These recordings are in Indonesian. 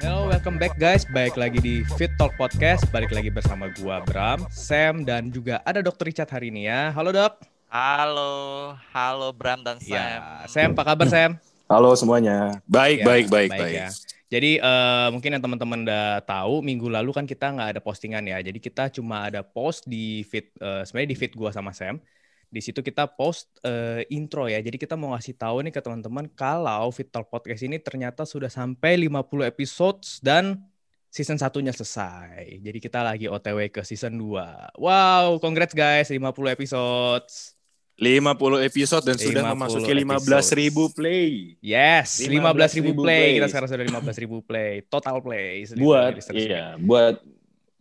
Hello, welcome back guys. Baik lagi di Fit Talk Podcast. Balik lagi bersama gua Bram, Sam dan juga ada Dr. Richard hari ini ya. Halo, Dok. Halo, halo Bram dan Sam. Ya, Sam, apa kabar Sam? Halo semuanya. Baik, Ya, baik, baik, baik. ya. Jadi eh, mungkin yang teman-teman udah tahu minggu lalu kan kita nggak ada postingan ya. Jadi kita cuma ada post di feed eh, sebenarnya di feed gua sama Sam. Di situ kita post eh, intro ya. Jadi kita mau ngasih tahu nih ke teman-teman kalau Fit Talk Podcast ini ternyata sudah sampai 50 episodes dan season satunya selesai. Jadi kita lagi OTW ke season 2. Wow, congrats guys 50 episodes. 50 episode dan sudah 50 memasuki episodes. 15 ribu play. Yes, 15.000 15.000 play. Kita plays. sekarang sudah 15.000 play. Total play. Buat iya, buat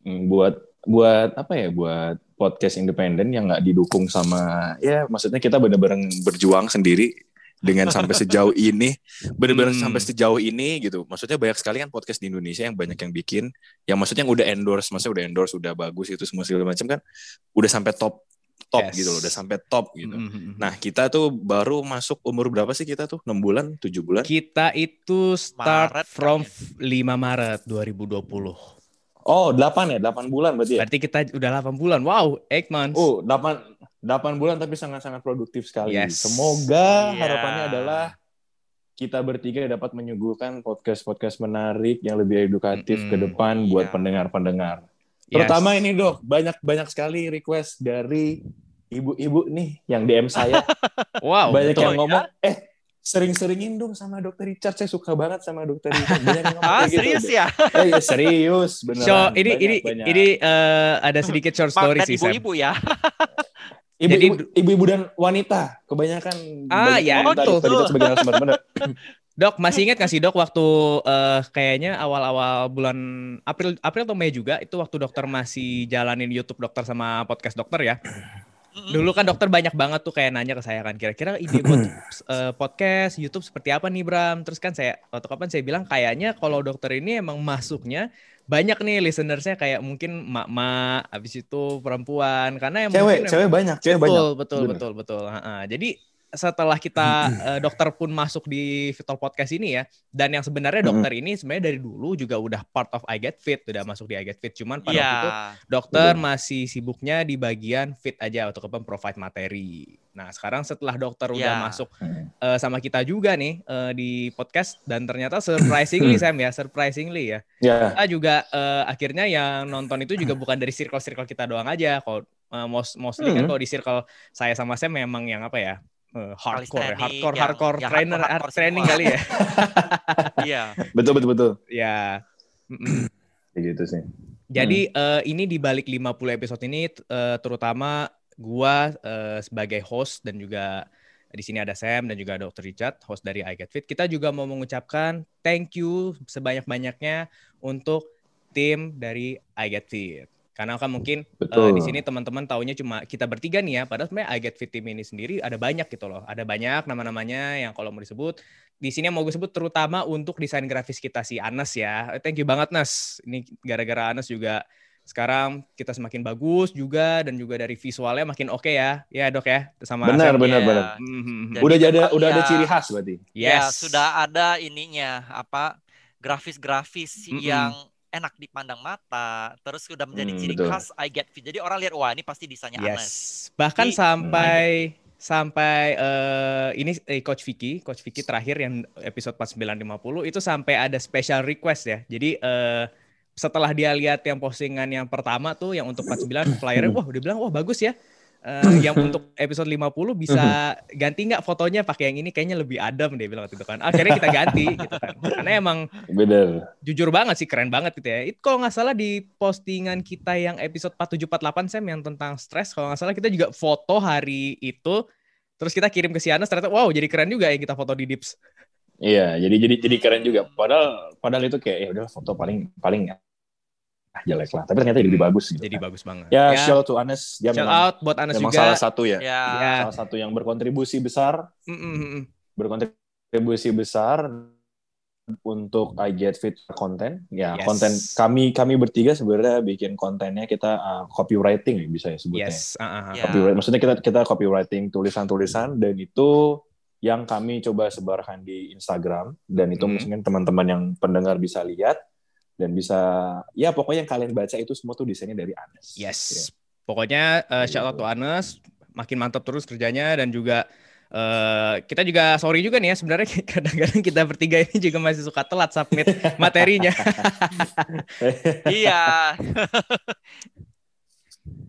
buat buat apa ya? Buat podcast independen yang nggak didukung sama ya maksudnya kita benar-benar berjuang sendiri dengan sampai sejauh ini benar-benar Hmm. sampai sejauh ini gitu maksudnya banyak sekali kan podcast di Indonesia yang banyak yang bikin yang maksudnya yang udah endorse maksudnya udah endorse udah bagus itu semua segala macam kan udah sampai top top Yes. gitu loh udah sampai top gitu Mhm. Nah, kita tuh baru masuk umur berapa sih kita tuh? 6 bulan, 7 bulan? kita itu start Maret from kan 5 Maret 2020. Oh, 8 ya? 8 bulan berarti ya? Berarti kita udah 8 bulan. Wow, 8 months. Oh, 8 8 bulan tapi sangat-sangat produktif sekali. Yes. Semoga Iya. harapannya adalah kita bertiga dapat menyuguhkan podcast-podcast menarik yang lebih edukatif Mm-mm. ke depan Iya. buat pendengar-pendengar. Yes. Terutama ini, Dok, banyak-banyak sekali request dari ibu-ibu nih yang DM saya. Wow, banyak yang ngomong, "Eh, sering-seringin dong sama Dokter Richard. Saya suka banget sama Dokter Richard." Banyak yang ngomong Ah, gitu, serius Dok. ya? Eh, ya, serius, beneran. So, ini Banyak, ini banyak. ini eh, ada sedikit short story Magnet sih, ibu-ibu ya. Ibu, Jadi- ibu, ibu-ibu dan wanita kebanyakan Ah, ya, wanita sebagai narasumber bener. Dok, masih ingat gak sih dok waktu eh, kayaknya awal-awal bulan April April atau Mei juga itu waktu dokter masih jalanin YouTube dokter sama podcast dokter ya. Dulu kan dokter banyak banget tuh kayak nanya ke saya kan kira-kira ide buat eh, podcast YouTube seperti apa nih Bram? Terus kan saya waktu kapan saya bilang kayaknya kalau dokter ini emang masuknya banyak nih listenersnya kayak mungkin mak-mak, habis itu perempuan karena yang Cewek, mungkin cewek banyak, cewek betul, banyak. betul, Bener. betul, betul, Ha-ha. Jadi setelah kita eh, dokter pun masuk di Vital Podcast ini ya, dan yang sebenarnya dokter ini sebenarnya dari dulu juga udah part of I Get Fit, udah masuk di I Get Fit. Cuman pada Iya. waktu itu dokter masih sibuknya di bagian fit aja untuk apa provide materi. Nah sekarang setelah dokter udah Iya. masuk Hmm. eh, sama kita juga nih eh, di podcast dan ternyata surprisingly Sam ya, surprisingly ya, Ya, kita juga eh, akhirnya yang nonton itu juga bukan dari circle-circle kita doang aja. Kalau eh, most, mostly kan Hmm. kalau di circle saya sama Sam memang yang apa ya? Eh, hardcore, ya, hardcore, yang- hardcore ya, trainer, hardcore, hard hardcore training semua. kali ya. Iya. betul betul betul. ya. Gitu sih. Jadi eh, ini di balik 50 episode ini eh, terutama gua eh, sebagai host dan juga di sini ada Sam dan juga Dr. Richard, host dari I Get Fit. Kita juga mau mengucapkan thank you sebanyak-banyaknya untuk tim dari I Get Fit. Karena kan mungkin eh, Betul. di sini teman-teman taunya cuma kita bertiga nih ya, padahal sebenarnya I Get Fit tim ini sendiri ada banyak gitu loh. Ada banyak nama-namanya yang kalau mau disebut di sini yang mau gue sebut terutama untuk desain grafis kita si Anas ya. Thank you banget Nas. Ini gara-gara Anas juga sekarang kita semakin bagus juga dan juga dari visualnya makin oke ya. Ya, Dok ya. Sama Benar, benar, benar. Mhm. Jadi Udah ada memang udah ada ya- ciri khas berarti. Ya, Yes. sudah ada ininya apa grafis-grafis Mm-mm. yang enak dipandang mata, terus sudah menjadi Hmm, ciri betul. khas I Get Fit. Jadi orang lihat wah ini pasti desainnya Yes. Anas. Bahkan Ini- sampai sampai eh, ini eh, Coach Vicky, Coach Vicky terakhir yang episode 4950 itu sampai ada special request ya. Jadi eh, setelah dia lihat yang postingan yang pertama tuh yang untuk 49 flyernya wah udah bilang wah bagus ya. Eh, yang untuk episode 50 bisa ganti nggak fotonya pakai yang ini kayaknya lebih adem dia bilang waktu itu kan. Akhirnya kita ganti gitu kan. Karena emang Bener. jujur banget sih keren banget gitu ya. Itu kalau nggak salah di postingan kita yang episode 4748 Sam yang tentang stres kalau nggak salah kita juga foto hari itu terus kita kirim ke Sianas ternyata wow jadi keren juga yang kita foto di Dips. Iya, jadi jadi jadi keren juga. Padahal padahal itu kayak ya udah foto paling paling ah, jelek lah. Tapi ternyata jadi lebih bagus gitu. Jadi kan. bagus banget. Ya, shout out to Anes, dia shout memang, out buat Anas memang juga. salah satu ya. Ya. Ya. Salah satu yang berkontribusi besar, Mm, mm, mm, mm. berkontribusi besar untuk I Get Fit konten. Ya, Yes. konten kami kami bertiga sebenarnya bikin kontennya kita uh, copywriting ya bisa ya sebutnya. Yes. ah, ah, ah. Ya. Copyright, maksudnya kita kita copywriting tulisan-tulisan dan itu yang kami coba sebarkan di Instagram dan itu Hmm. mungkin teman-teman yang pendengar bisa lihat dan bisa ya pokoknya yang kalian baca itu semua tuh desainnya dari Anes. Yes. Ya. Pokoknya uh, shout out to Anes, makin mantap terus kerjanya dan juga eh, kita juga sorry juga nih ya sebenarnya kadang-kadang kita bertiga ini juga masih suka telat submit materinya. Iya.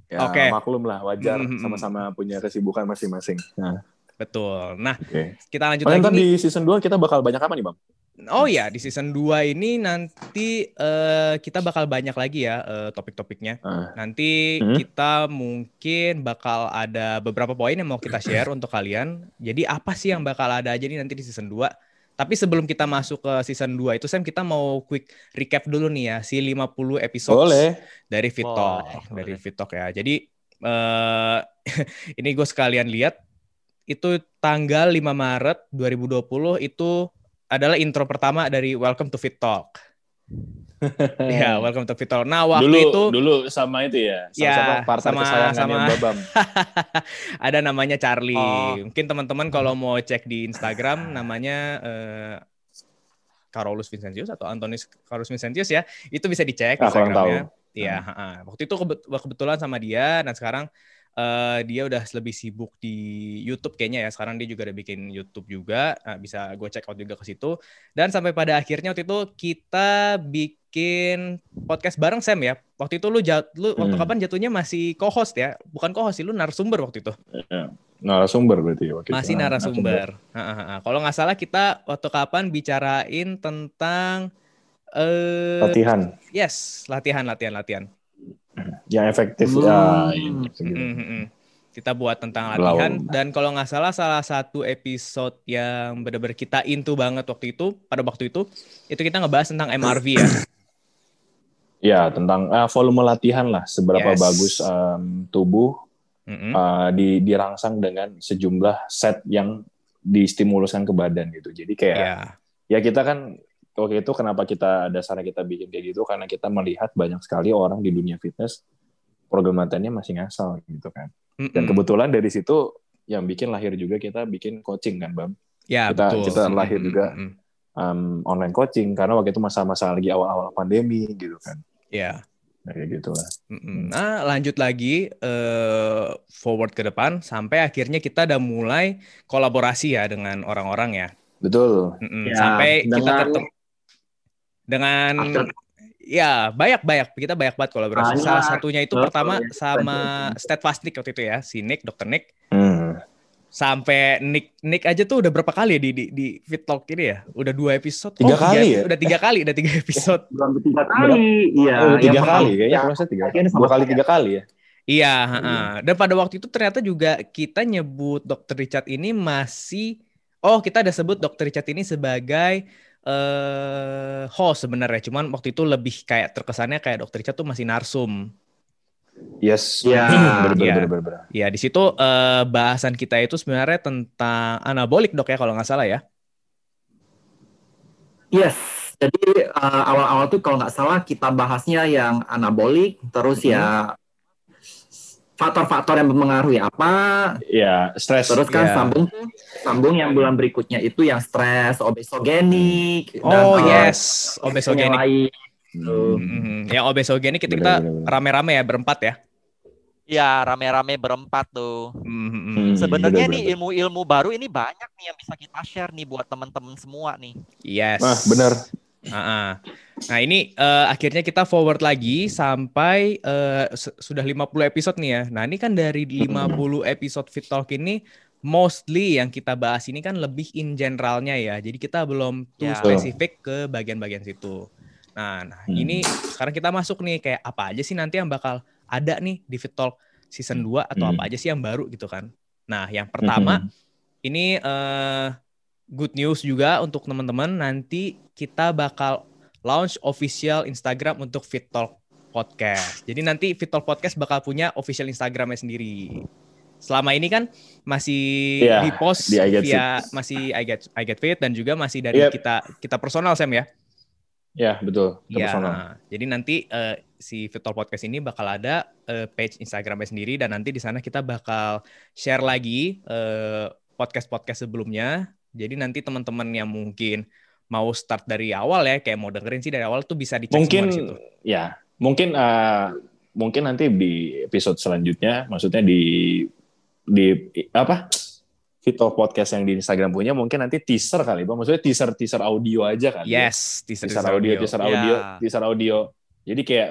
Ya, Oke. maklum lah wajar Mhm. sama-sama punya kesibukan masing-masing. Nah, Betul. Nah, oke. kita lanjut Oh, lagi ntar di season 2 kita bakal banyak apa nih, Bang? Oh ya, di season 2 ini nanti eh, kita bakal banyak lagi ya eh, topik-topiknya. Ah. Nanti Hmm. kita mungkin bakal ada beberapa poin yang mau kita share untuk kalian. Jadi apa sih yang bakal ada aja nih nanti di season 2? Tapi sebelum kita masuk ke season 2 itu Sam kita mau quick recap dulu nih ya si 50 episode Boleh. dari Vitok, Boleh, dari boleh. Vitok ya. Jadi eh ini gue sekalian lihat itu tanggal 5 Maret 2020 itu adalah intro pertama dari Welcome to Fit Talk. Ya, Welcome to Fit Talk. Nah, waktu dulu itu dulu sama itu ya, sama Ya, siapa partner sama- sama- Babam. ada namanya Charlie. Oh. Mungkin teman-teman kalau mau cek di Instagram namanya eh, Carolus Vincentius atau Antonis Carolus Vincentius ya. Itu bisa dicek Ah, kurang Instagramnya. Iya, ha-ha. waktu itu kebet- kebetulan sama dia dan sekarang eh, dia udah lebih sibuk di YouTube kayaknya ya. Sekarang dia juga udah bikin YouTube juga. Nah, bisa gue check out juga ke situ. Dan sampai pada akhirnya waktu itu kita bikin podcast bareng Sam ya. Waktu itu lu jat, lu waktu Hmm. kapan jatuhnya masih co-host ya? Bukan co-host sih, lu narasumber waktu itu. Narasumber berarti waktu itu. Masih Nah, narasumber. Ha. Kalau nggak salah kita waktu kapan bicarain tentang eh Latihan yes, latihan latihan latihan. Yang efektif Hmm. ya. iya, segitu. Mm, mm, mm. Kita buat tentang latihan dan kalau nggak salah salah satu episode yang benar-benar kita into banget waktu itu pada waktu itu itu kita ngebahas tentang MRV ya. Ya tentang eh, volume latihan lah, seberapa Yes. bagus em, tubuh Mm-mm. eh, di, dirangsang dengan sejumlah set yang distimuluskan ke badan gitu. Jadi kayak Ya. ya kita kan oke itu kenapa kita dasarnya kita bikin kayak gitu karena kita melihat banyak sekali orang di dunia fitness program latihannya masih ngasal gitu kan. Dan kebetulan dari situ yang bikin lahir juga kita bikin coaching kan, Bam. Ya, kita- betul. kita lahir juga. Um, online coaching karena waktu itu masa-masa lagi awal-awal pandemi gitu kan. Ya. Nah, kayak gitu lah. Nah, lanjut lagi eh, forward ke depan sampai akhirnya kita udah mulai kolaborasi ya dengan orang-orang ya. Betul. Mm-mm. Ya, sampai kita ketemu dengan After- ya banyak banyak kita banyak banget kolaborasi. Banyak. Salah satunya itu Betul, pertama ya. sama Steadfast Nick waktu itu ya, si Nick, Dokter Nick. Hmm. Sampai Nick Nick aja tuh udah berapa kali ya di di, di Fit Talk ini ya? Udah dua episode. Tiga tiga kali epi- ya? Udah tiga kali, udah tiga episode. belum tiga kali iya Oh, tiga kali kayaknya ya, proses tiga. Dua kali tiga kali ya. Iya, ha-ha. dan pada waktu itu ternyata juga kita nyebut Dr. Richard ini masih oh kita ada sebut Dr. Richard ini sebagai eh host sebenarnya, cuman waktu itu lebih kayak terkesannya kayak Dr. Richard tuh masih narsum. Yes. Iya. Bener, bener, Iya. bener, bener, bener. Ya di situ eh, bahasan kita itu sebenarnya tentang anabolik dok ya kalau nggak salah ya. Yes, jadi uh, awal-awal tuh kalau nggak salah kita bahasnya yang anabolik, terus ya faktor-faktor yang mempengaruhi apa, Iya, stres. terus kan Iya. sambung tuh, sambung yang bulan berikutnya itu yang stres, obesogenik, Oh uh, yes, yang obesogenik. lain. Hmm. Mhm. Ya obesogenik itu kita bener. rame-rame ya berempat ya. Ya, rame-rame berempat tuh. Mhm. Hmm, Sebenarnya nih ilmu-ilmu baru ini banyak nih yang bisa kita share nih buat teman-teman semua nih. Yes. Ah, bener. Ah-ah. Nah ini eh, akhirnya kita forward lagi sampai se- sudah 50 episode nih ya. Nah ini kan dari 50 episode Fit Talk ini mostly yang kita bahas ini kan lebih in generalnya ya. Jadi kita belum too Ya. spesifik ke bagian-bagian situ. Nah, nah Hmm. ini sekarang kita masuk nih kayak apa aja sih nanti yang bakal ada nih di Fit Talk season 2 atau Hmm. apa aja sih yang baru gitu kan. Nah yang pertama Mhm. ini eh good news juga untuk teman-teman nanti kita bakal launch official Instagram untuk Fit Talk Podcast. Jadi nanti Fit Talk Podcast bakal punya official Instagramnya sendiri. Selama ini kan masih Iya, di post di via masih I Get I Get Fit dan juga masih dari Yep. kita kita personal Sam ya. Ya, betul. Itu Ya, personal. jadi nanti eh, si Fit Talk Podcast ini bakal ada eh, page Instagramnya sendiri dan nanti di sana kita bakal share lagi eh, podcast-podcast sebelumnya. Jadi nanti teman-teman yang mungkin mau start dari awal ya, kayak mau dengerin sih dari awal tuh bisa dicek mungkin semua di situ. ya mungkin eh, mungkin nanti di episode selanjutnya maksudnya di di apa Vito podcast yang di Instagram punya mungkin nanti teaser kali bang maksudnya teaser teaser audio aja kan Yes, teaser, teaser audio teaser audio Ya. teaser audio jadi kayak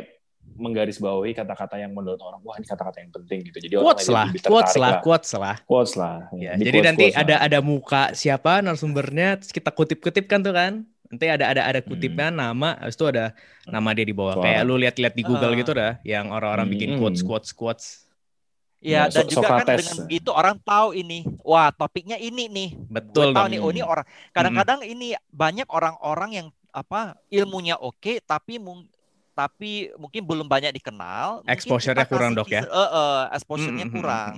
menggarisbawahi kata-kata yang menurut orang wah ini kata-kata yang penting gitu jadi Quotes lah, lebih quotes lah, quotes lah. quotes lah Ya, Ini jadi quotes- nanti quotes ada lah. ada muka siapa narasumbernya, terus kita kutip-kutip kan tuh kan. Nanti ada ada ada kutipnya nama, habis itu ada nama dia di bawah. Hmm. Suara. Kayak lu lihat-lihat di Google Ah. gitu dah, yang orang-orang bikin Hmm. quotes quotes quotes. Ya, Ya, dan So- juga kan dengan begitu orang tahu ini, wah topiknya ini nih. Betul Gue tahu nih, oh ini orang. Kadang-kadang ini banyak orang-orang yang apa ilmunya oke, tapi mung- tapi mungkin belum banyak dikenal. Exposure-nya kurang, Dok, ya? eh, eh, exposure-nya Mm, mm, mm, kurang.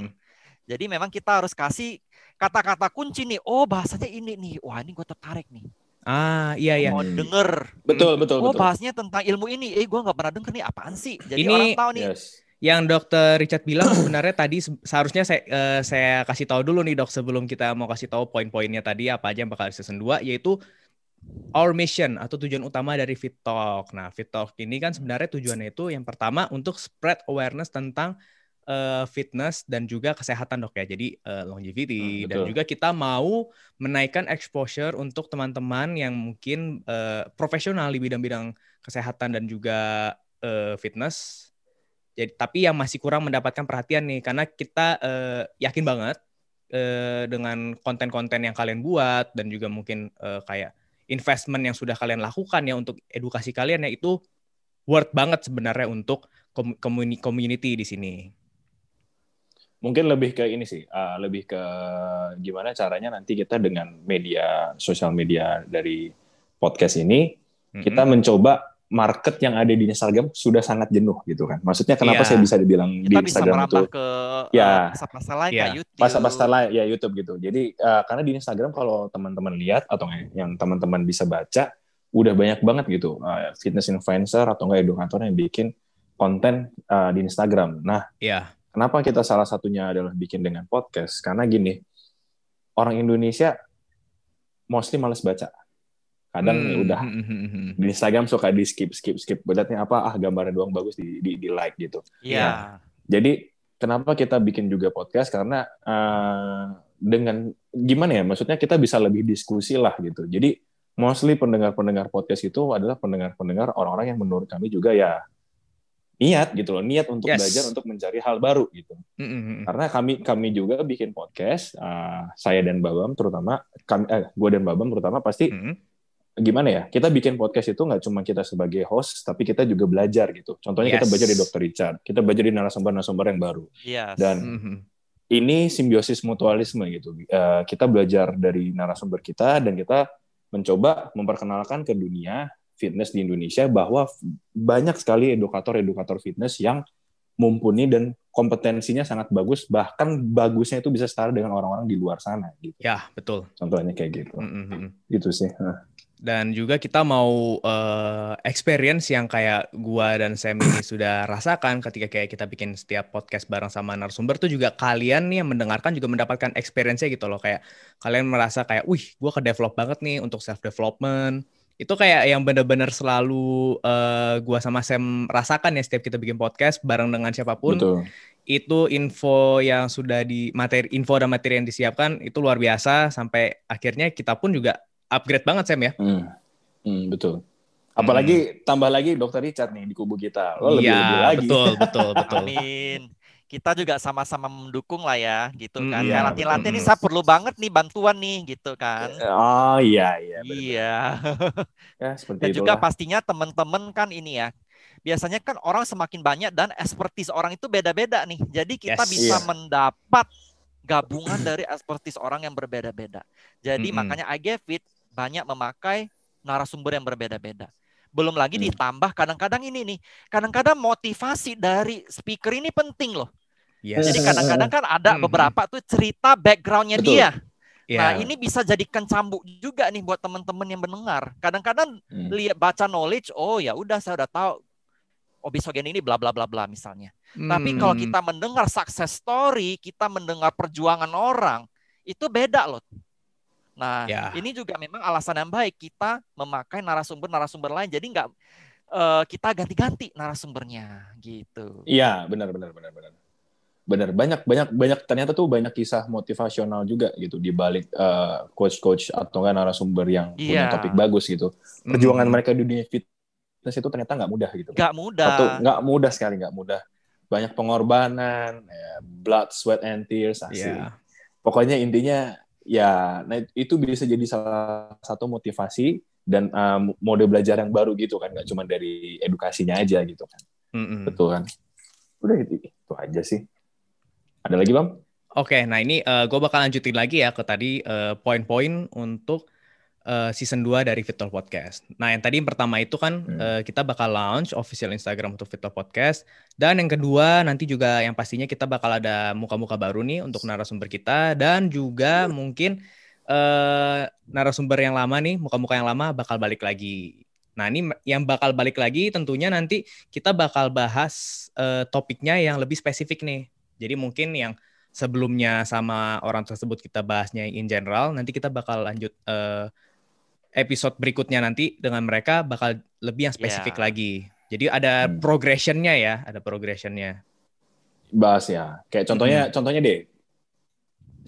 Jadi memang kita harus kasih kata-kata kunci nih. Oh bahasanya ini nih. Wah ini gue tertarik nih. Ah, iya iya. Mau Hmm. denger. betul betul Oh betul bahasnya tentang ilmu ini. Eh gue nggak pernah denger nih apaan sih. Jadi Ini- orang tahu nih. yes Yang dokter Richard bilang sebenarnya tadi se- seharusnya saya eh, saya kasih tahu dulu nih dok sebelum kita mau kasih tahu poin-poinnya tadi apa aja yang bakal di season 2 yaitu our mission atau tujuan utama dari Fit Talk. Nah, Fit Talk ini kan sebenarnya tujuannya itu yang pertama untuk spread awareness tentang eh, fitness dan juga kesehatan dok ya. Jadi eh, longevity Hmm, dan juga kita mau menaikkan exposure untuk teman-teman yang mungkin eh, profesional di bidang-bidang kesehatan dan juga eh, fitness. Jadi tapi yang masih kurang mendapatkan perhatian nih karena kita eh, yakin banget eh, dengan konten-konten yang kalian buat dan juga mungkin eh, kayak investment yang sudah kalian lakukan ya untuk edukasi kalian ya itu worth banget sebenarnya untuk community di sini. mungkin lebih ke ini sih uh, lebih ke gimana caranya nanti kita dengan media sosial media dari podcast ini kita Mm-mm. mencoba market yang ada di Instagram sudah sangat jenuh gitu kan maksudnya kenapa Iya. saya bisa dibilang di Kita bisa Instagram itu merambah ke Ya. eh, pasar-pasar lain Ya. kayak YouTube. pasar-pasar lain ya YouTube gitu jadi uh, karena di Instagram kalau teman-teman lihat atau yang teman-teman bisa baca udah banyak banget gitu uh, fitness influencer atau enggak edukator yang bikin konten uh, di Instagram nah Iya. Kenapa kita salah satunya adalah bikin dengan podcast? Karena gini, orang Indonesia mostly males baca. Kadang ya Hmm, udah hmm, hmm, hmm, di Instagram suka di skip skip skip. Lihatnya apa? Ah gambarnya doang bagus di di, di like gitu. Iya. Jadi kenapa kita bikin juga podcast? Karena eh, dengan gimana ya? Maksudnya kita bisa lebih diskusi lah gitu. Jadi mostly pendengar-pendengar podcast itu adalah pendengar-pendengar orang-orang yang menurut kami juga ya niat gitu loh, niat untuk Yes. belajar untuk mencari hal baru gitu. Hmm, hmm, hmm. Karena kami kami juga bikin podcast, uh, saya dan Babam terutama, kami, eh, gue dan Babam terutama pasti Hmm. Gimana ya? Kita bikin podcast itu nggak cuma kita sebagai host, tapi kita juga belajar gitu. Contohnya kita Yes. belajar dari Dr. Richard, kita belajar dari narasumber-narasumber yang baru. Iya. Dan Hmm, hmm. ini simbiosis mutualisme gitu. Uh, kita belajar dari narasumber kita dan kita mencoba memperkenalkan ke dunia fitness di Indonesia bahwa banyak sekali edukator-edukator fitness yang mumpuni dan kompetensinya sangat bagus bahkan bagusnya itu bisa setara dengan orang-orang di luar sana gitu. Ya, betul. Contohnya kayak gitu. Hmm, hmm. Gitu sih. Dan juga kita mau eh, experience yang kayak gua dan Sam ini sudah rasakan ketika kayak kita bikin setiap podcast bareng sama narasumber tuh juga kalian nih yang mendengarkan juga mendapatkan experience-nya gitu loh kayak kalian merasa kayak, wih, gua ke develop banget nih untuk self development. Itu kayak yang bener-bener selalu eh, gua sama Sam rasakan ya setiap kita bikin podcast bareng dengan siapa pun betul. itu info yang sudah di materi info dan materi yang disiapkan itu luar biasa sampai akhirnya kita pun juga upgrade banget Sam ya. Hmm. Hmm, betul. Apalagi tambah lagi Dr. Richard nih di kubu kita. Lo lebih Iya, lebih lagi. betul, betul, betul. Amin. Kita juga sama-sama mendukung lah ya, gitu kan. Mm, iya, latihan-latihan betul. ini saya perlu banget nih bantuan nih, gitu kan. Oh iya iya. Iya. Ya seperti Dan itu. juga pastinya teman-teman kan ini ya. Biasanya kan orang semakin banyak dan expertise orang itu beda-beda nih. Jadi kita Yes. bisa Iya. mendapat gabungan dari expertise orang yang berbeda-beda. Jadi Mm-mm. makanya I Get Fit banyak memakai narasumber yang berbeda-beda. Belum lagi Hmm. ditambah kadang-kadang ini nih, kadang-kadang motivasi dari speaker ini penting loh. Yes. Jadi kadang-kadang kan ada Mhm. beberapa tuh cerita backgroundnya Betul. dia. Ya. Nah ini bisa jadikan cambuk juga nih buat teman-teman yang mendengar. Kadang-kadang Hmm. lihat baca knowledge, oh ya udah saya udah tahu obesogen ini bla bla bla bla misalnya. Tapi kalau Hmm. kita mendengar success story, kita mendengar perjuangan orang, itu beda loh. Nah, Ya. ini juga memang alasan yang baik kita memakai narasumber-narasumber lain. Jadi nggak eh, kita ganti-ganti narasumbernya gitu. Iya, benar benar benar benar. Benar, banyak banyak banyak ternyata tuh banyak kisah motivasional juga gitu di balik eh, coach-coach atau kan narasumber yang punya Iya. topik bagus gitu. Perjuangan Mm. mereka di dunia fitness itu ternyata nggak mudah gitu. Nggak mudah. Satu, nggak mudah sekali, nggak mudah. Banyak pengorbanan, ya, blood, sweat, and tears, asli. Iya. Pokoknya intinya ya, nah, itu bisa jadi salah satu motivasi dan eh, mode belajar yang baru gitu kan, nggak cuma dari edukasinya aja gitu kan. Mm-mm. Betul kan? Udah itu, itu aja sih. Ada lagi bang? Oke, nah ini gue bakal lanjutin lagi ya ke tadi eh, poin-poin untuk eh, season 2 dari Vital Podcast. Nah, yang tadi yang pertama itu kan Hmm. eh, kita bakal launch official Instagram untuk Vital Podcast. Dan yang kedua nanti juga yang pastinya kita bakal ada muka-muka baru nih untuk narasumber kita dan juga mungkin eh, narasumber yang lama nih, muka-muka yang lama bakal balik lagi. Nah, ini yang bakal balik lagi tentunya nanti kita bakal bahas eh, topiknya yang lebih spesifik nih. Jadi mungkin yang sebelumnya sama orang tersebut kita bahasnya in general, nanti kita bakal lanjut eh, episode berikutnya nanti dengan mereka bakal lebih yang spesifik Ya. lagi. Jadi ada Hmm. progressionnya ya, ada progressionnya. Bahas ya. Kayak contohnya, contohnya deh.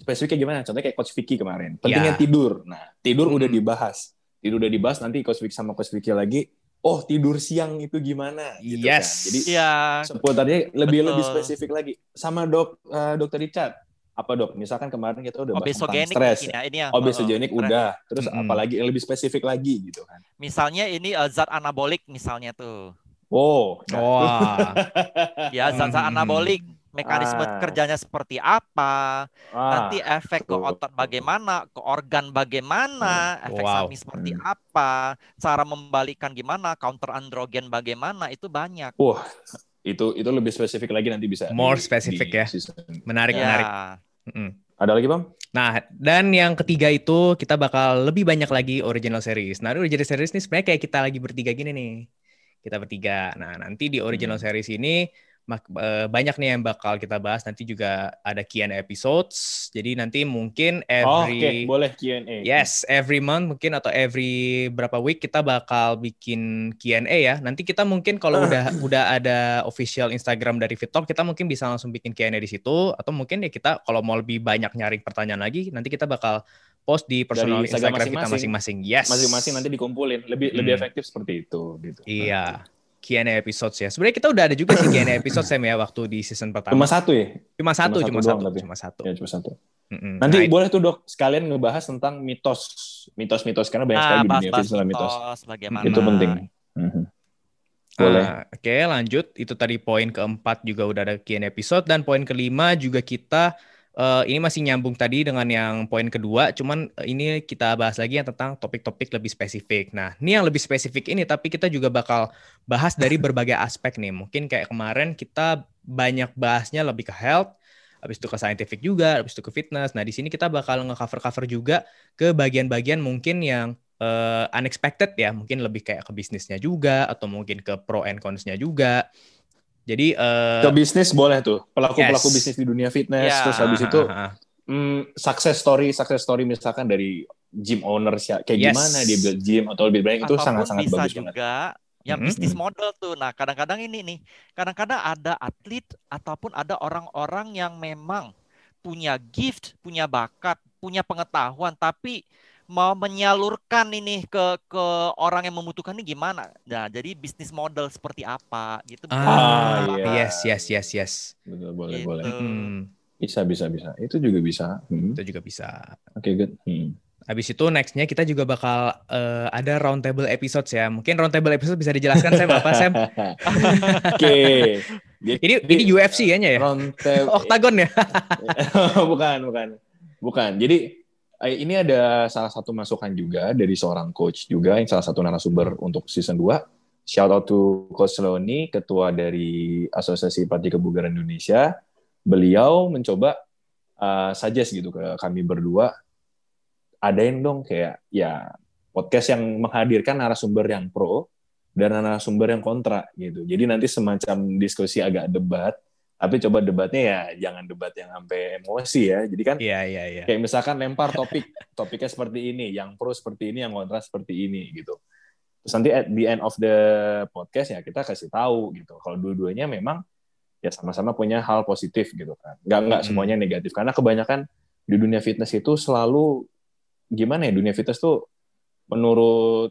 Spesifiknya gimana? Contohnya kayak Coach Vicky kemarin. Pentingnya Ya. tidur. Nah, tidur udah Hmm. dibahas. Tidur udah dibahas, nanti Coach Vicky sama Coach Vicky lagi, oh tidur siang itu gimana? Gitu Yes. kan. Jadi Iya, seputarnya lebih lebih Betul. spesifik lagi. Sama dok, eh, dokter Richard. Apa dok? Misalkan kemarin kita udah bahas tentang stres. ya ini yang Obesogenik stres. udah. Terus Mm-mm. apalagi yang lebih spesifik lagi gitu kan. Misalnya ini eh, zat anabolik misalnya tuh. Oh, Wah, Ya, zat-zat Hmm. anabolik mekanisme Ah. kerjanya seperti apa, ah, nanti efek ke otot bagaimana, ke organ bagaimana, efek Wow. samping seperti Hmm. apa, cara membalikkan gimana, counter androgen bagaimana, itu banyak. Wah, itu itu lebih spesifik lagi nanti bisa. More di- di ya. season. menarik Ya. menarik. Mm-mm. Ada lagi bang? Nah, dan yang ketiga itu kita bakal lebih banyak lagi original series. Nah, original series ini sebenarnya kayak kita lagi bertiga gini nih. Kita bertiga. Nah, nanti di original Hmm. series ini banyak nih yang bakal kita bahas. Nanti juga ada Q&A episodes. Jadi nanti mungkin Oh, Oke, every boleh Q&A. Yes, every month mungkin atau every berapa week kita bakal bikin Q&A ya. Nanti kita mungkin kalau udah udah ada official Instagram dari Fitalk, kita mungkin bisa langsung bikin Q&A di situ atau mungkin ya kita kalau mau lebih banyak nyaring pertanyaan lagi, nanti kita bakal post di personal Dari Instagram Instagram, kita masing-masing. Yes. Masing-masing nanti dikumpulin. Lebih Hmm. lebih efektif seperti itu gitu. Iya. Q&A episodes ya. Sebenarnya kita udah ada juga sih Q&A episode Sam ya waktu di season pertama. Cuma satu ya? Cuma satu, cuma cuma satu satu, doang tapi. cuma satu. Ya cuma satu. Mm-mm. Nanti Nah, boleh tuh dok sekalian ngebahas tentang mitos, mitos-mitos karena banyak sekali Nah, di dunia fitness adalah mitos. mitos, bagaimana. Itu penting. Mhm. Boleh. Ah, Oke, lanjut. Itu tadi poin keempat juga udah ada Q&A episode dan poin kelima juga kita eh, ini masih nyambung tadi dengan yang poin kedua, cuman eh, ini kita bahas lagi yang tentang topik-topik lebih spesifik. Nah, ini yang lebih spesifik ini tapi kita juga bakal bahas dari berbagai aspek nih. Mungkin kayak kemarin kita banyak bahasnya lebih ke health, habis itu ke scientific juga, habis itu ke fitness. Nah, di sini kita bakal nge-cover-cover juga ke bagian-bagian mungkin yang eh, unexpected ya, mungkin lebih kayak ke bisnisnya juga atau mungkin ke pro and cons-nya juga. Jadi eh Ke bisnis boleh tuh. Pelaku-pelaku Yes. bisnis di dunia fitness. Ya. Terus habis itu hmm, success story, success story misalkan dari gym owners ya. Kayak Yes. gimana dia build gym atau lebih banyak itu sangat-sangat bisa bagus banget. juga yang Mhm. bisnis model tuh. Nah, kadang-kadang ini nih, kadang-kadang ada atlet ataupun ada orang-orang yang memang punya gift, punya bakat, punya pengetahuan, tapi mau menyalurkan ini ke ke orang yang membutuhkan ini gimana? Nah, jadi bisnis model seperti apa gitu. Ah, iya. yes, yes, yes, yes. Betul, boleh, Gitu. boleh. Hmm, Bisa, bisa, bisa. Itu juga bisa. Hmm. itu juga bisa. Oke, good. Hmm. Habis itu nextnya kita juga bakal eh, ada roundtable episodes ya. Mungkin roundtable episode bisa dijelaskan Sam apa Sam? Oke. Jadi- Ini ini UFC ya. round table. Oktagon ya. bukan, bukan. Bukan. Jadi ini ada salah satu masukan juga dari seorang coach juga yang salah satu narasumber untuk season 2. Shout out to Coach Loni, ketua dari Asosiasi Pelatih Kebugaran Indonesia. Beliau mencoba uh, suggest gitu ke kami berdua adain dong kayak ya podcast yang menghadirkan narasumber yang pro dan narasumber yang kontra gitu. Jadi nanti semacam diskusi agak debat Tapi coba debatnya ya jangan debat yang sampai emosi ya. Jadi kan Iya, iya, iya. kayak misalkan lempar topik, topiknya seperti ini, yang pro seperti ini, yang kontra seperti ini gitu. Terus nanti at the end of the podcast ya kita kasih tahu gitu. Kalau dua-duanya memang ya sama-sama punya hal positif gitu kan. Nggak nggak Mm-mm. semuanya negatif karena kebanyakan di dunia fitness itu selalu gimana ya dunia fitness tuh menurut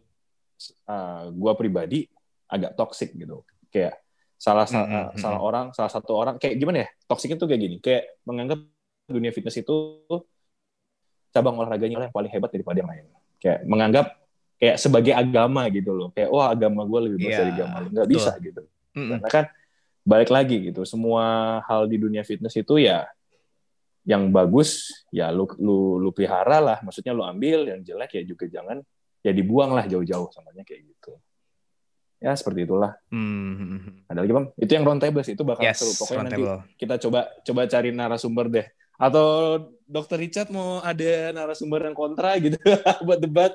uh, gua pribadi agak toxic gitu. Kayak salah sa- Mm-mm, salah orang salah satu orang kayak gimana ya toxic itu kayak gini kayak menganggap dunia fitness itu cabang olahraganya yang paling hebat daripada yang lain. Kayak menganggap kayak sebagai agama gitu loh kayak wah agama gue lebih bagus Iya, dari agama lu. Nggak bisa gitu. Mm-mm. karena kan balik lagi gitu semua hal di dunia fitness itu ya yang bagus ya lu lu lu pelihara lah maksudnya lu ambil yang jelek ya juga jangan ya dibuang lah jauh-jauh samanya kayak gitu ya seperti itulah Hmm. ada lagi bang itu yang round table sih itu bakal Yes, seru pokoknya nanti roundtable. kita coba coba cari narasumber deh atau dokter Richard mau ada narasumber yang kontra gitu buat debat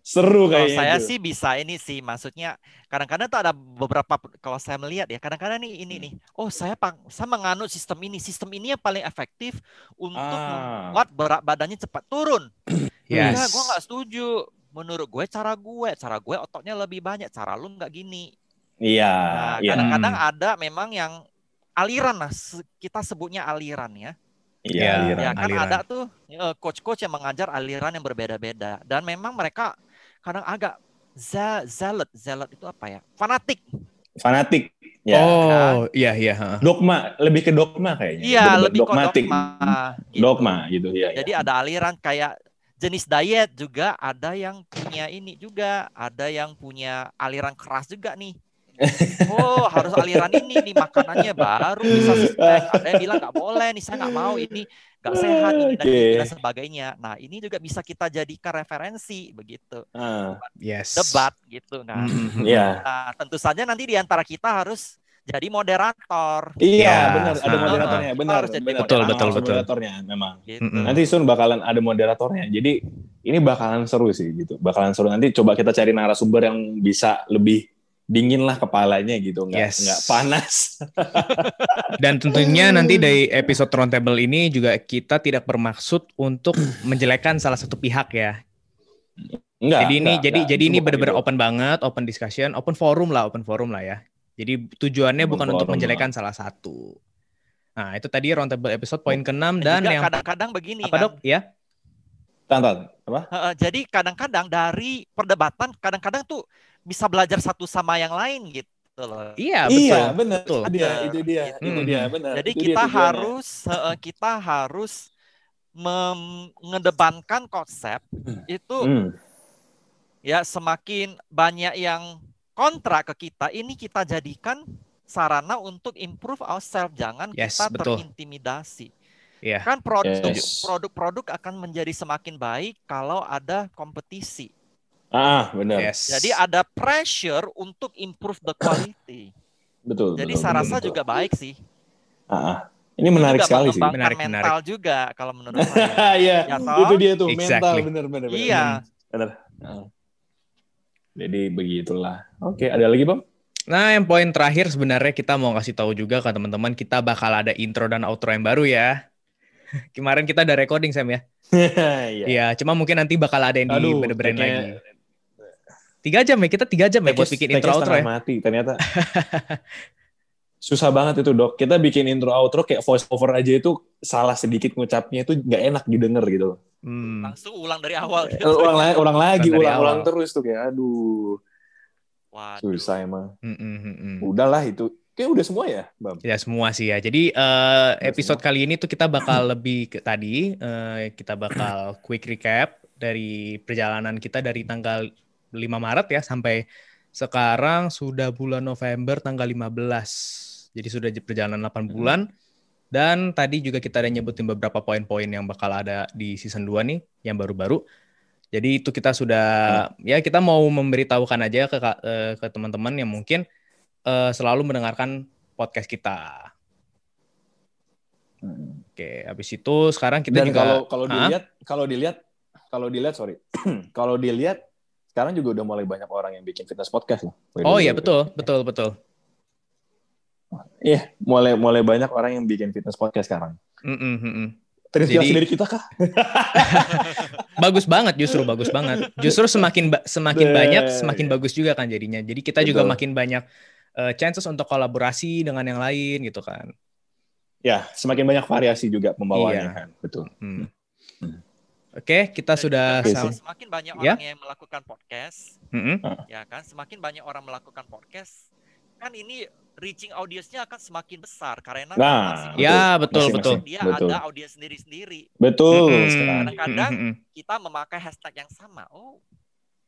seru Kalau kayaknya saya itu. sih bisa ini sih, maksudnya kadang-kadang tuh ada beberapa kalau saya melihat ya, kadang-kadang nih ini Hmm. nih, oh saya pang, saya menganut sistem ini, sistem ini yang paling efektif untuk Ah. membuat berat badannya cepat turun. Yes. Enggak, gue nggak setuju. Menurut gue cara gue, cara gue ototnya lebih banyak, cara lu nggak gini. iya Nah, iya kadang-kadang Hmm. ada memang yang aliran lah, kita sebutnya aliran ya. iya Ya, aliran. Ya kan aliran. ada tuh eh, coach-coach yang mengajar aliran yang berbeda-beda dan memang mereka kadang agak za zealot, zealot itu apa ya? Fanatik. fanatik ya Oh, iya, iya. dogma lebih ke dogma kayaknya Iya, lebih ke dogmatik dogma. gitu. dogma gitu ya Jadi ada aliran kayak jenis diet juga ada yang punya ini juga, ada yang punya aliran keras juga nih. Oh harus aliran ini nih makanannya baru bisa snack. Ada yang bilang nggak boleh nih saya nggak mau ini nggak sehat ini dan, ini dan sebagainya. Nah ini juga bisa kita jadikan referensi begitu Ah, Yes. debat gitu kan. Mm-mm. iya Nah tentu saja nanti di antara kita harus jadi moderator. iya Ya, benar ada moderatornya benar Harus jadi benar. Betul, betul, betul. moderatornya memang Gitu. Nanti Sun bakalan ada moderatornya. Jadi ini bakalan seru sih gitu. Bakalan seru. Nanti coba kita cari narasumber yang bisa lebih dingin lah kepalanya gitu, nggak Yes. nggak panas. Dan tentunya nanti dari episode roundtable ini juga kita tidak bermaksud untuk menjelekkan salah satu pihak ya. Enggak. jadi ini enggak, jadi enggak. jadi ini benar-benar itu. open banget, open discussion, open forum lah, open forum lah ya. Jadi tujuannya bukan untuk forum menjelekkan salah satu. Nah, itu tadi roundtable episode poin ke-6 dan juga yang kadang-kadang begini apa kan. dok? Ya. Tahan. Apa? Heeh, jadi kadang-kadang dari perdebatan kadang-kadang tuh bisa belajar satu sama yang lain gitu loh. Iya, betul. iya, benar. betul. Itu dia, itu dia, Gitu. itu dia, benar. Jadi Itu dia kita tujuannya. harus heeh, kita harus mengedepankan konsep itu Hmm. ya semakin banyak yang kontra ke kita ini kita jadikan sarana untuk improve ourselves jangan Yes, kita betul. terintimidasi Iya. kan produk Yes. produk-produk akan menjadi semakin baik kalau ada kompetisi Ah, benar. Yes. jadi ada pressure untuk improve the quality Betul. jadi betul, saya betul, rasa betul. juga baik sih Ah, ah. Ini menarik Juga sekali sih. Menarik, mental juga kalau menurut saya Iya, Ya, itu dia tuh mental Exactly. benar benar benar. iya Benar. Jadi begitulah. Oke, ada lagi, Bang? Nah, yang poin terakhir sebenarnya kita mau kasih tahu juga ke teman-teman kita bakal ada intro dan outro yang baru ya. Kemarin kita ada recording Sam ya. Iya. Iya, cuma mungkin nanti bakal ada yang Aduh, dibenerin kayaknya- lagi. Tiga jam ya, kita tiga jam ya buat bikin intro outro ya. mati ternyata. Susah banget itu dok. Kita bikin intro outro kayak voice over aja itu salah sedikit ngucapnya itu nggak enak didengar gitu. Hmm. langsung ulang dari awal gitu. Ulang lagi, ulang lagi, ulang-ulang terus tuh kayak aduh Waduh. susah emang. Mm, mm, mm. Udahlah itu. Kayak udah semua ya, Bam. Ya semua sih ya. Jadi eh, episode kali ini tuh kita bakal lebih ke tadi eh, kita bakal quick recap dari perjalanan kita dari tanggal 5 Maret ya sampai sekarang sudah bulan November tanggal 15. Jadi sudah perjalanan 8 bulan. Dan tadi juga kita ada nyebutin beberapa poin-poin yang bakal ada di season 2 nih yang baru-baru. Jadi itu kita sudah ya kita mau memberitahukan aja ke eh, ke teman-teman yang mungkin eh, selalu mendengarkan podcast kita. Oke, habis itu sekarang kita Dan juga kalau kalau dilihat, kalau dilihat, kalau dilihat, sorry, kalau dilihat sekarang juga udah mulai banyak orang yang bikin fitness podcast loh. the Oh iya betul, betul, betul. Iya, mulai mulai banyak orang yang bikin fitness podcast sekarang. Mm, mm, mm, mm. Terinspirasi Jadi- dari kita kah? Bagus banget justru bagus banget. Justru semakin ba- semakin Be- banyak semakin bagus juga kan jadinya. Jadi kita juga Betul. makin banyak eh, chances untuk kolaborasi dengan yang lain gitu kan. Ya, semakin banyak variasi juga pembawanya Iya. kan. Betul. Hmm. Hmm. Oke, kita Dan sudah juga sam- semakin banyak Ya. orang yang melakukan podcast, Mm-mm. ya kan, semakin banyak orang melakukan podcast, kan ini reaching audiensnya akan semakin besar karena Nah, masing-masing Ya, betul, Masing-masing. betul. dia Betul. ada audiens sendiri-sendiri. Betul Mm-mm. sekali. Kadang-kadang Mm-mm. kita memakai hashtag yang sama. Oh,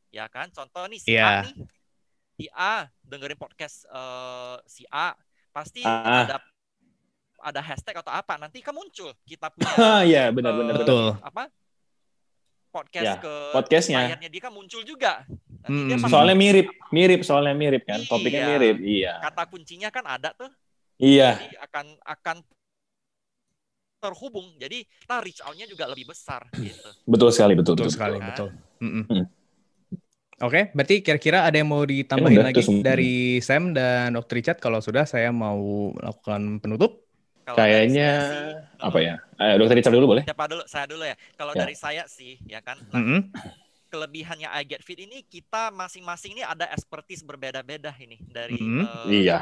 ya kan? Contoh nih si Iya. A nih, si A dengerin podcast eh, si A, pasti Ah. ada ada hashtag atau apa nanti kan muncul kita punya Ah, iya, benar-benar. eh, Betul. apa podcast Ya, ke Podcastnya. layarnya dia kan muncul juga. Nanti Hmm. Soalnya mirip, mirip soalnya mirip kan. Topiknya Iya. mirip. Iya. kata kuncinya kan ada tuh. Iya. Jadi akan akan terhubung. Jadi kita reach out-nya juga lebih besar gitu. Betul sekali, betul, Betul betul. sekali, Kan? betul. Mm-mm. Hmm. Oke, berarti kira-kira ada yang mau ditambahin udah, lagi dari Sam dan Dr. Richard? Kalau sudah, saya mau melakukan penutup. Kalau Kayaknya apa ya? Eh, Dokter Richard dulu boleh? Siapa dulu? Saya dulu ya. Kalau Ya. dari saya sih, ya kan. Nah, Mm-mm. Kelebihannya I Get Fit ini kita masing-masing ini ada expertise berbeda-beda ini dari Mhm. eh, Iya.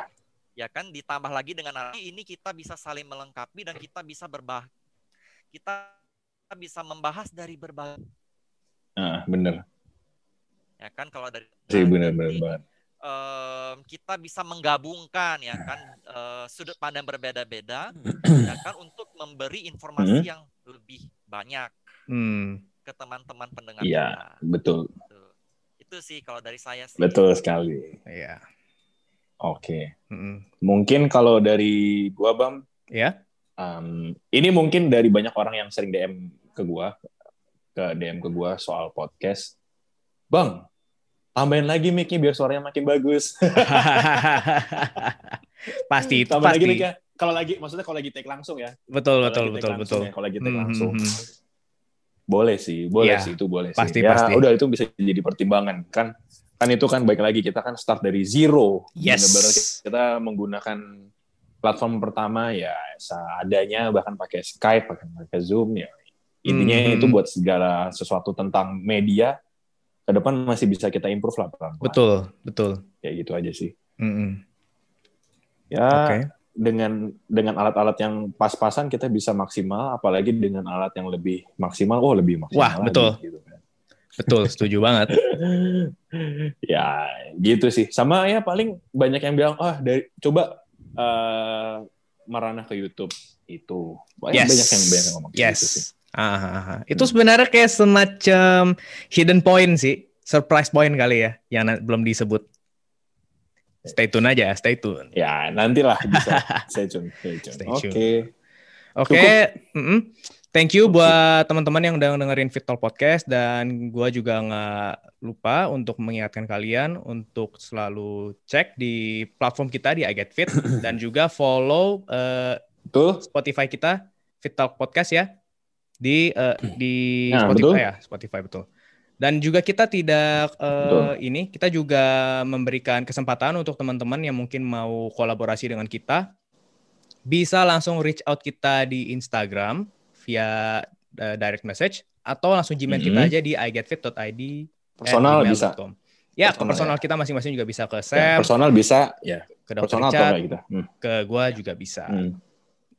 ya kan ditambah lagi dengan nanti ini kita bisa saling melengkapi dan kita bisa berbah kita bisa membahas dari berbagai Nah, bener. ya kan kalau dari Sih, jadi, banget. em, kita bisa menggabungkan ya kan eh, sudut pandang berbeda-beda ya kan untuk memberi informasi Mhm. yang lebih banyak Hmm. Ke teman-teman pendengar Iya, kita. betul. Tuh. Itu sih kalau dari saya sih. Betul sekali. Iya. Oke. Mm-mm. Mungkin kalau dari gua, Bam, Ya. um, ini mungkin dari banyak orang yang sering DM ke gua, ke DM ke gua soal podcast. Bang, tambahin lagi mic-nya biar suaranya makin bagus. pasti itu Tambah lagi pasti. mic-nya. Kalau lagi, maksudnya kalau lagi take langsung ya. Betul, Kalau betul, lagi take betul, langsung betul. ya, Kalau lagi take Hmm, langsung. Hmm, hmm. Boleh sih, boleh Iya, sih itu boleh pasti, sih. Ya pasti. udah itu bisa jadi pertimbangan kan. Kan itu kan baik lagi kita kan start dari zero. Yes. Bener-bener kita menggunakan platform pertama ya seadanya bahkan pakai Skype, bahkan pakai Zoom ya. Intinya Hmm. itu buat segala sesuatu tentang media ke depan masih bisa kita improve lah pelan-pelan. Betul, betul. Ya gitu aja sih. Mm-mm. Ya Oke. Dengan dengan alat-alat yang pas-pasan kita bisa maksimal apalagi dengan alat yang lebih maksimal oh lebih maksimal Wah, lagi, betul. gitu kan. Betul, setuju banget. ya gitu sih sama ya paling banyak yang bilang ah dari coba eh, merana ke YouTube itu banyak Yes. banyak yang banyak yang ngomong Yes. gitu sih Ah, ah, ah. Itu sebenarnya kayak semacam hidden point sih, surprise point kali ya, yang belum disebut. Stay tune aja, stay tune. ya nantilah bisa stay tune stay tune oke tune. Oke, mm-mm. thank you buat teman-teman yang udah dengerin Fit Talk Podcast dan gua juga nggak lupa untuk mengingatkan kalian untuk selalu cek di platform kita di I Get Fit dan juga follow betul Spotify kita Fit Talk Podcast ya di eh, di Nah, Spotify betul. ya Spotify betul. Dan juga kita tidak Betul. ini kita juga memberikan kesempatan untuk teman-teman yang mungkin mau kolaborasi dengan kita bisa langsung reach out kita di Instagram via eh, direct message atau langsung Gmail kita Mhm. aja di igetfit.id personal bisa. Ya, ke Personal, personal ya. kita masing-masing juga bisa ke Ya, Sam, personal bisa ya ke Dr. personal Richard, kita hmm. ke gua juga bisa. Hmm.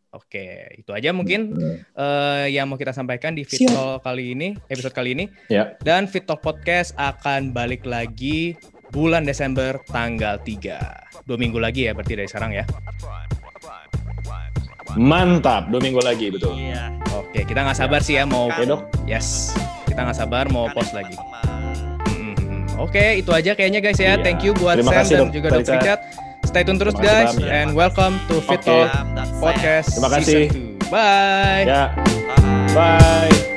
Oke, itu aja mungkin Hmm. eh, yang mau kita sampaikan di Fit. Talk kali ini, episode kali ini. Ya. Dan Fit Talk Podcast akan balik lagi bulan Desember tanggal 3. Dua minggu lagi ya berarti dari sekarang ya. mantap dua minggu lagi betul Iya. Oke, kita nggak sabar sih ya mau Oke, Dok. Yes, kita nggak sabar mau post lagi. Mhm. Oke, itu aja kayaknya guys ya. Iya. Thank you buat Terima Sam kasih, dan Dok. juga Dr. Richard. Stay tune terus Terima guys Bam. and welcome to Fit Oke. Talk. Podcast Terima kasih. Season 2. Bye. ya Bye. bye